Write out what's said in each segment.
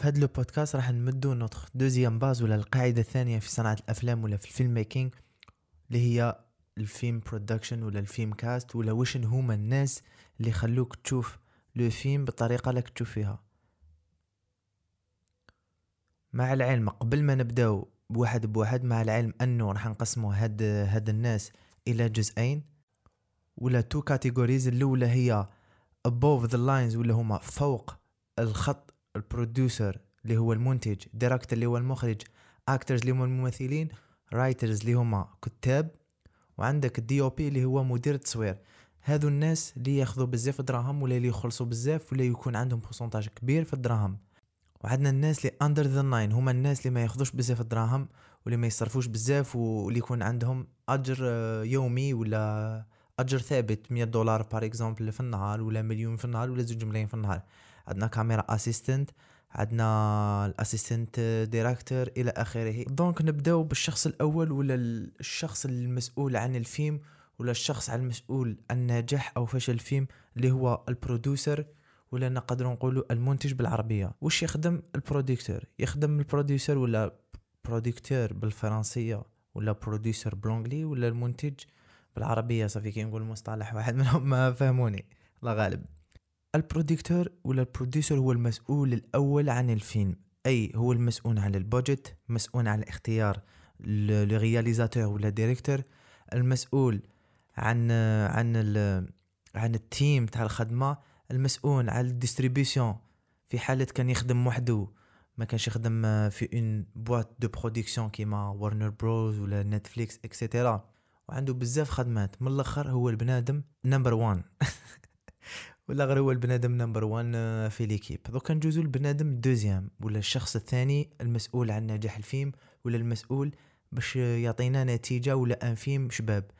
في هذا البودكاست راح نمدو notre deuxième base ولا القاعدة الثانية في صناعة الأفلام ولا في ال film making اللي هي ال film production ولا ال film cast ولا وشن هما الناس اللي خلوك تشوف le film بالطريقة لك تشوف فيها. مع العلم قبل ما نبداو بواحد بواحد مع العلم أنه راح نقسمو هاد هاد الناس إلى جزئين ولا two categories الأولى هي above the lines ولا هما فوق الخط ال producer اللي هو المنتج director اللي هو المخرج actors اللي هما الممثلين writers اللي هما كتاب وعندك ال DOP اللي هو مدير التصوير هذو الناس اللي ياخذوا بزاف دراهم ولا اللي يخلصوا بزاف ولا يكون عندهم pourcentage كبير في الدراهم. وعندنا الناس اللي under the line هما الناس اللي ما ياخذوش بزاف الدراهم واللي ما يصرفوش بزاف واللي يكون عندهم أجر يومي ولا أجر ثابت 100 دولار par exemple في النهار ولا مليون في النهار ولا زوج ملايين في النهار. عندنا camera assistant عندنا ال assistant director إلى آخره. donc نبدأو بالشخص الأول ولا الشخص المسؤول عن الفيلم ولا الشخص المسؤول عن نجاح أو فشل الفيلم اللي هو ال producer ولا نقدر نقولوا المنتج بالعربية. وش يخدم ال producteur؟ يخدم ال producer ولا producteur بالفرنسية ولا producer ب l'anglais ولا المنتج بالعربية؟ صافي كي نقول مصطلح واحد منهم ما فهموني. الله غالب. ال producteur ولا ال producer هو المسؤول الأول عن الفيلم. أي هو المسؤول عن ال budget مسؤول عن اختيار le réalisateur ولا director. المسؤول عن عن عن ال team تاع الخدمة. المسؤول على ال distribution. في حالة كان يخدم وحده ما كانش يخدم في une boîte de production كيما Warner Bros ولا Netflix et cetera وعنده بزاف خدمات. من الأخر هو البنادم number one ولا غير هو البنادم number one في l'équipe دوكا نجوزو البنادم deuxième ولا الشخص الثاني المسؤول عن نجاح الفيلم ولا المسؤول باش يعطينا نتيجة ولا un film شباب.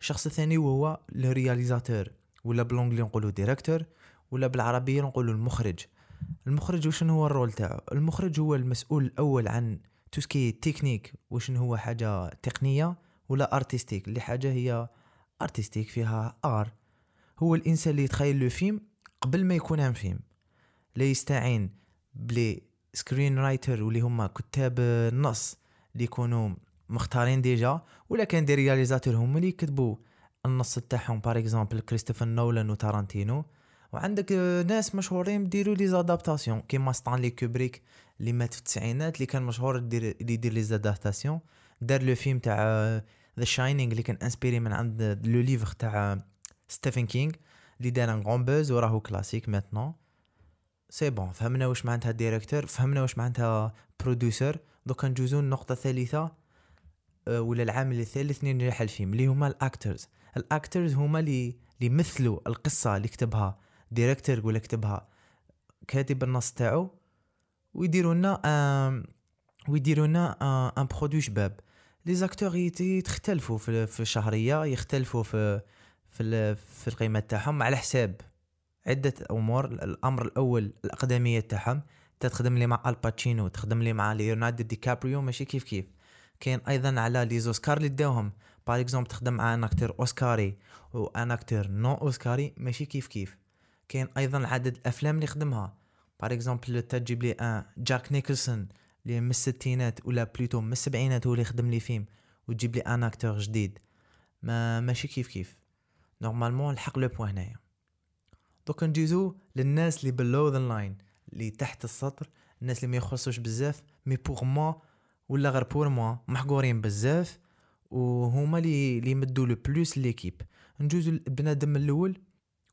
الشخص الثاني وهو ال réalisateur ولا ب l'anglais نقولو director ولا بالعربية نقولوا المخرج. المخرج وشنو هو ال rôle تاعو؟ المخرج هو المسؤول الأول عن tout ce qui technique وشنو هو حاجة تقنية ولا artistique اللي حاجة هي artistique فيها art هو الإنسان اللي يتخيل le film قبل ما يكون un film. لا يستعين ب les screenwriter واللي هما كتاب النص اللي يكونوا مختارين déjà ولا كاين des réalisateurs هما اللي يكتبوا النص تاعهم. par exemple كريستوفر نولان وتارانتينو وعندك ناس مشهورين يديروا les adaptations كيما ستانلي كوبريك اللي مات في التسعينات اللي كان مشهور اللي يدير les adaptations دار le film تاع The Shining اللي كان inspiré من عند le livre تاع ستيفن كينغ اللي دار un grand buzz وراهو classique maintenant c'est bon فهمنا واش معناتها director فهمنا واش معناتها producer دوكا نجوزو النقطه الثالثه ولا العامل الثالث لنجاح الفيلم اللي هما ال actors ال actors هما اللي اللي يمثلوا القصة اللي كتبها director ولا كتبها كاتب النص تاعو ويديروا لنا ويديروا لنا un produit شباب les acteurs يختلفوا في في الشهريه يختلفوا في في في القيمة تاعهم على حساب عدة أمور. الأمر الأول الأقدمية تاعهم تخدم لي مع الباتشينو تخدم لي مع ليوناردو دي كابريو ماشي كيف كيف. كاين أيضا على les Oscars اللي داوهم. par exemple تخدم مع un acteur oscarisé و un acteur non oscarisé ماشي كيف كيف. كاين أيضا عدد الأفلام اللي خدمها. par exemple تجيب لي un جاك نيكلسون اللي من الستينات ولا plutôt من السبعينات هو اللي خدم لي فيلم وتجيب لي un acteur جديد. ما ماشي كيف كيف. normalement الحق le point هنايا دوك نجيزو للناس اللي below the line اللي تحت السطر الناس اللي ما يخصوش بزاف mais pour moi ولا غير pour moi محقورين بزاف وهما اللي اللي يمدوا le plus l'équipe نجوزو البنادم الأول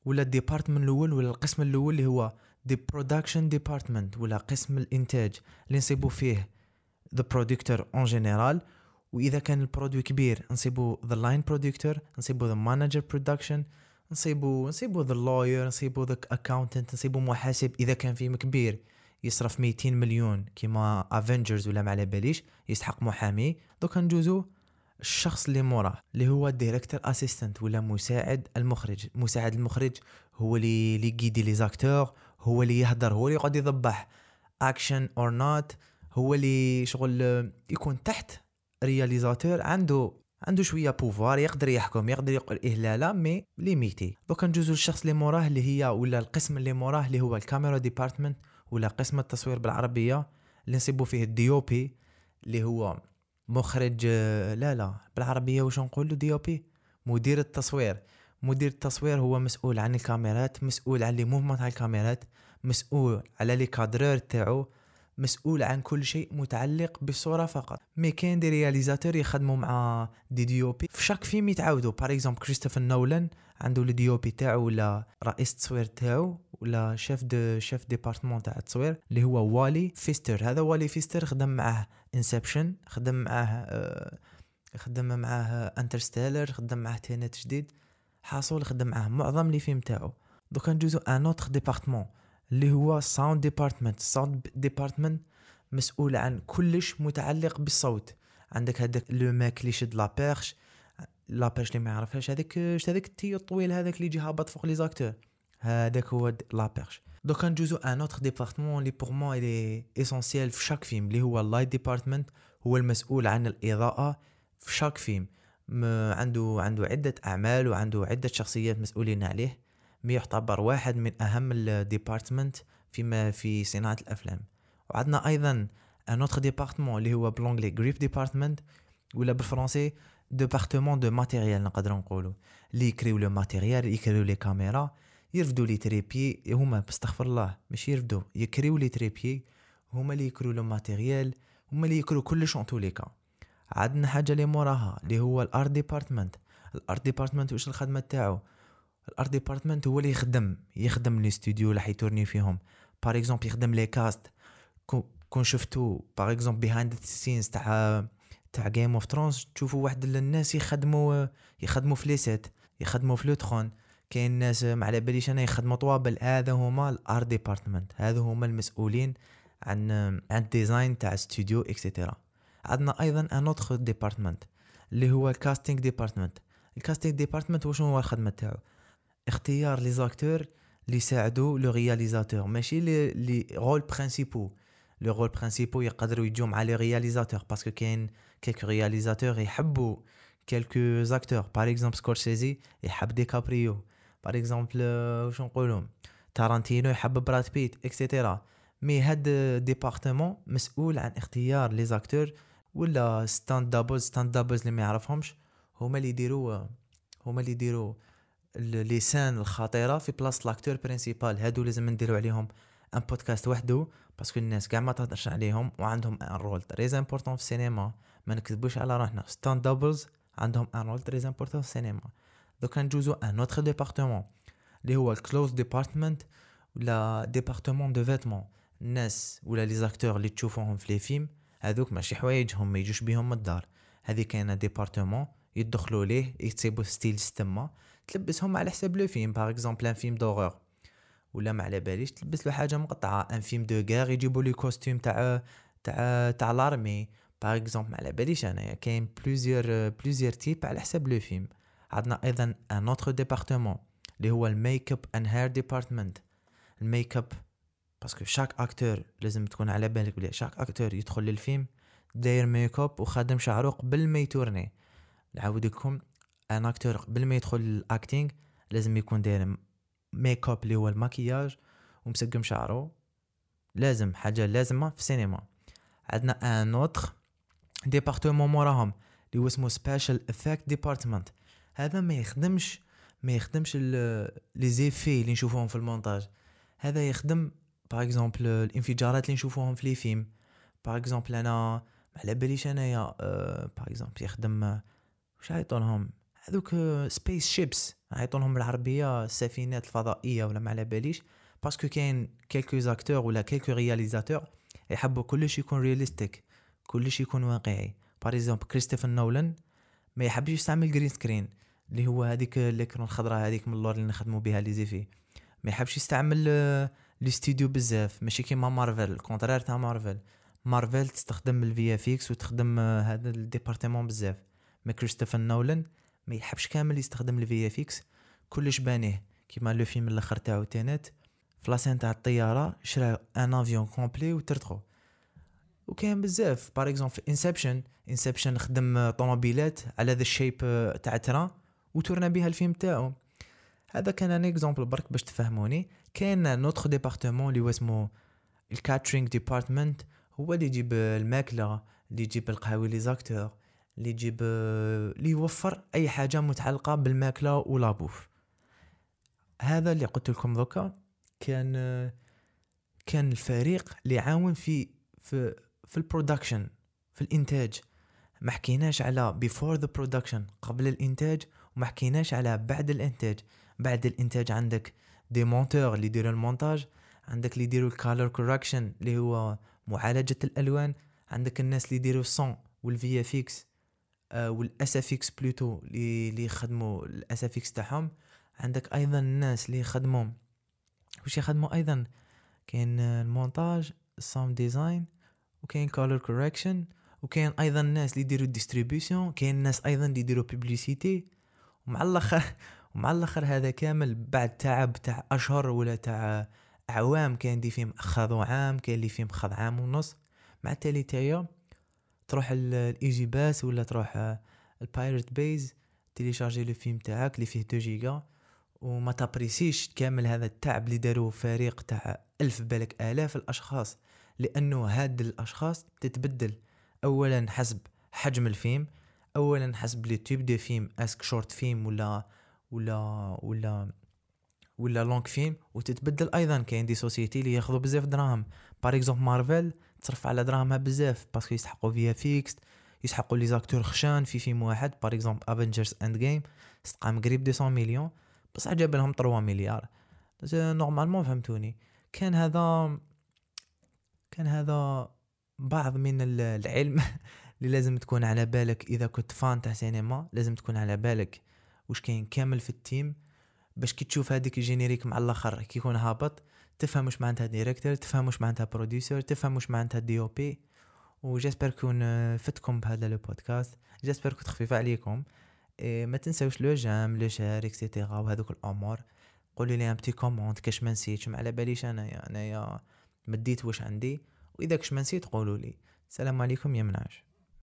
ولا ال department الأول ولا القسم الأول اللي هو the production department ولا قسم الانتاج اللي نصيبو فيه the producteur en général وإذا كان ال produit كبير نصيبو the line producteur نصيبو the manager production نصيبو نصيبو the lawyer نصيبو the accountant نصيبو محاسب. إذا كان فيلم كبير يصرف 200 مليون كيما Avengers ولا ما على باليش يسحق محامي. دوكا نجوزو الشخص اللي موراه اللي هو director assistant ولا مساعد المخرج. مساعد المخرج هو اللي اللي ي guider les acteurs هو اللي يهدر هو اللي يقعد يضبح. action or not هو اللي شغل يكون تحت réalisateur عنده عنده شوية pouvoir يقدر يحكم يقدر يقول إيه لا لا mais limité دوكا نجوزو الشخص اللي موراه اللي هي ولا القسم اللي موراه اللي هو ال camera department ولا قسم التصوير بالعربية اللي نصيبو فيه ال DOP اللي هو مخرج لا لا بالعربية واش نقولوا DOP مدير التصوير. مدير التصوير هو مسؤول عن الكاميرات مسؤول عن les mouvements تاع الكاميرات مسؤول على les cadreurs تاعو. مسؤول عن كل شيء متعلق بالصورة فقط. mais كاين des réalisateurs يخدموا مع des DOP في chaque film يتعاودوا par exemple كريستوفر نولان عنده les DOP تاعو ولا رئيس التصوير تاعو ولا chef de chef département تاع التصوير اللي هو والي فيستر. هذا والي فيستر خدم معاه Inception خدم معاه آه خدم معاه Interstellar خدم معاه Tenet جديد. حاصل خدم معاه معظم les films تاعو. دوكا ندوزو un autre département اللي هو sound department sound department مسؤول عن كلش متعلق بالصوت. عندك هذاك le mec اللي يشد la perche. la perche اللي ما يعرفهاش. هذاك هذاك التي الطويل هذاك اللي يجي هابط فوق les acteurs. هذاك هو la perche. دوكا ندوزو un autre département اللي pour moi il est essentiel في chaque film اللي هو ال light department هو المسؤول عن الإضاءة في chaque film. عنده عنده عدة أعمال وعنده عدة شخصيات مسؤولين عليه. يعتبر واحد من أهم ال department فيما في صناعة الأفلام. وعندنا أيضا un autre département اللي هو ب l'anglais grip department ولا بالفرنسي département de matériel نقدر نقولوا اللي يكريو le matériel يكريو les caméras يرفدوا les trépieds هما أستغفر الله مش يرفدوا يكريو les trépieds هما اللي يكريو le matériel هما اللي يكريو كلش en tout cas عندنا حاجة اللي موراها اللي هو ال art department ال art department واش الخدمة تاعو؟ ال art department هو اللي يخدم يخدم les studios اللي حي tourner فيهم. par exemple يخدم les casts كون شفتو par exemple behind scenes تاع تاع Game of Thrones تشوفوا واحد الناس يخدموا يخدموا في les sets يخدموا في le trône كاين ناس ما على باليش أنا يخدموا طوابل. هذا هما ال art department هذا هما المسؤولين عن عن ال design تاع ستوديو et cetera عندنا أيضا un autre department اللي هو ال casting department ال casting department واش هو الخدمة تاعو؟ اختيار les acteurs اللي يساعدوا le réalisateur ماشي les les rôles principaux le rôle principaux يقدروا يجوا مع les réalisateurs parce que كاين quelques réalisateurs يحبوا quelques acteurs par exemple سكورسيزي يحب ديكابريو par exemple واش نقولوا تارانتينو يحب براد بيت et cetera mais هاد département مسؤول عن اختيار les acteurs ولا stunt doubles stunt doubles اللي ما يعرفهمش هما اللي يديروا هما اللي يديروا les scènes الخطيرة في بلاصة l'acteur principal هادو لازم نديروا عليهم un podcast وحده parce que الناس كاع ما تهضرش عليهم وعندهم un rôle très important في السينما. ما نكذبوش على روحنا. stunt doubles عندهم un rôle très important في السينما. دوكا نجوزو un autre département اللي هو ال clothes department ولا département de vêtements الناس ولا les acteurs اللي تشوفوهم في les films هذوك ماشي حوايجهم ما يجوش بيهم من الدار. هذه كاينة département يدخلوا ليه يكتبوا styliste ما تلبسهم على حساب le film par exemple un film d'horreur ولا ما على باليش تلبس له حاجة مقطعة un film de guerre يجيبوا les costumes تاع تاع تاع l'armée par exemple ما على باليش انايا كاين plusieurs plusieurs types على حساب le film. عندنا أيضا un autre département اللي هو ال make-up and hair department ال make-up parce que chaque acteur لازم تكون على بالك بلي chaque acteur يدخل للفيلم داير ميك اب وخادم شعره قبل ما ي tourner. نعاود لكم un acteur قبل ما يدخل ال acting لازم يكون داير ميك اب اللي هو الماكياج ومسقم شعره. لازم حاجة لازمة في السينما. عندنا un autre département موراهم اللي هو اسمه special effect department هذا ما يخدمش ما يخدمش les effets اللي نشوفوهم في المونتاج. هذا يخدم par exemple الانفجارات اللي نشوفوهم في les films. par exemple أنا ما على باليش أنايا par exemple يخدم واش عيطولهم هذوك spaceships عيطولهم بالعربية السفينات الفضائيه ولا ما على باليش. parce que كاين quelques acteurs ولا quelques réalisateurs يحبوا كلش يكون realistic كلش يكون واقعي. par exemple كريستوفر نولان ما يحبش يستعمل green screen اللي هو هذيك ال écran الخضراء هذيك من اللور اللي نخدموا بها les effets. ما يحبش يستعمل les studios بزاف. ماشي كيما مارفل ال contraire تاع مارفل مارفل تستخدم ال VFX وتخدم هذا ال département بزاف. mais كريستوفر نولان ما يحبش كامل يستخدم ال VFX كلش بانيه كيما le film الأخر تاعو Tenet. في la scène تاع الطيارة شرا un avion complet وطرطقو وكاين بزاف par exemple في Inception Inception خدم طوموبيلات على ذا الشيب تاع ترا وتورنا بها الفيلم تاعو. هذا كان un exemple برك باش تفهموني. كاين un autre département اللي اسمه ال catering department هو اللي يجيب الماكلة اللي يجيب القهاوي les acteurs. اللي يجيب اللي يوفر أي حاجة متعلقة بالماكلة و la bouffe هذا اللي قلت لكم دوكا. كان كان الفريق اللي يعاون في في في ال production في الإنتاج. ما حكيناش على before the production قبل الإنتاج وما حكيناش على بعد الإنتاج. بعد الإنتاج عندك des monteurs اللي يديروا المونتاج عندك اللي يديروا ال color correction اللي هو معالجة الألوان عندك الناس اللي يديروا ال son و ال VFX و ال SFX plutôt اللي يخدموا إكس تاعهم. عندك أيضا الناس اللي يخدموا وش يخدموا أيضا؟ كاين المونتاج ال sound design وكاين color correction وكاين أيضا الناس اللي يديروا ال distribution كاين ناس أيضا اللي يديروا publicité ومع الآخر ومع الأخر هذا كامل بعد تعب تاع أشهر ولا تاع أعوام كاين des films خذوا عام كاين اللي فيهم خذ عام ونص. مع التالي تايا تروح ال EgyBest ولا تروح ال Pirate Bay télécharger le film تاعك اللي فيه 2 جيجا وما تابريسيش كامل هذا التعب اللي داروه فريق تاع ألف بالك آلاف الأشخاص لأنه هاد الأشخاص تتبدل. أولا حسب حجم الفيلم أولا حسب les types de films est-ce que short film ولا ولا ولا ولا long film وتتبدل أيضا. كاين des sociétés اللي ياخذوا بزاف دراهم. par exemple مارفل تصرف على دراهمها بزاف parce que يسحقوا VFX يسحقوا les acteurs خشان في فيلم واحد par exemple افنجرز اند جيم استقام قريب 200 مليون بصح جاب لهم 3 مليار. normalement فهمتوني. كان هذا كان هذا بعض من العلم اللي لازم تكون على بالك إذا كنت fan تاع سينما لازم تكون على بالك واش كاين كامل في ال team. باش كي تشوف هذيك ال générique مع الآخر كي يكون هابط تفهم واش معناتها director تفهم واش معناتها producer تفهم واش معناتها DOP و j'espère كون فتكم بهذا le podcast j'espère كنت خفيفه عليكم. ما تنساوش le j'aime le share et cetera وهذوك الأمور. قولوا لي un petit comment كاش ما نسيتش ما على باليش انايا انايا مديت واش عندي. وإذا كاش ما نسيت قولوا لي. السلام عليكم يا منعش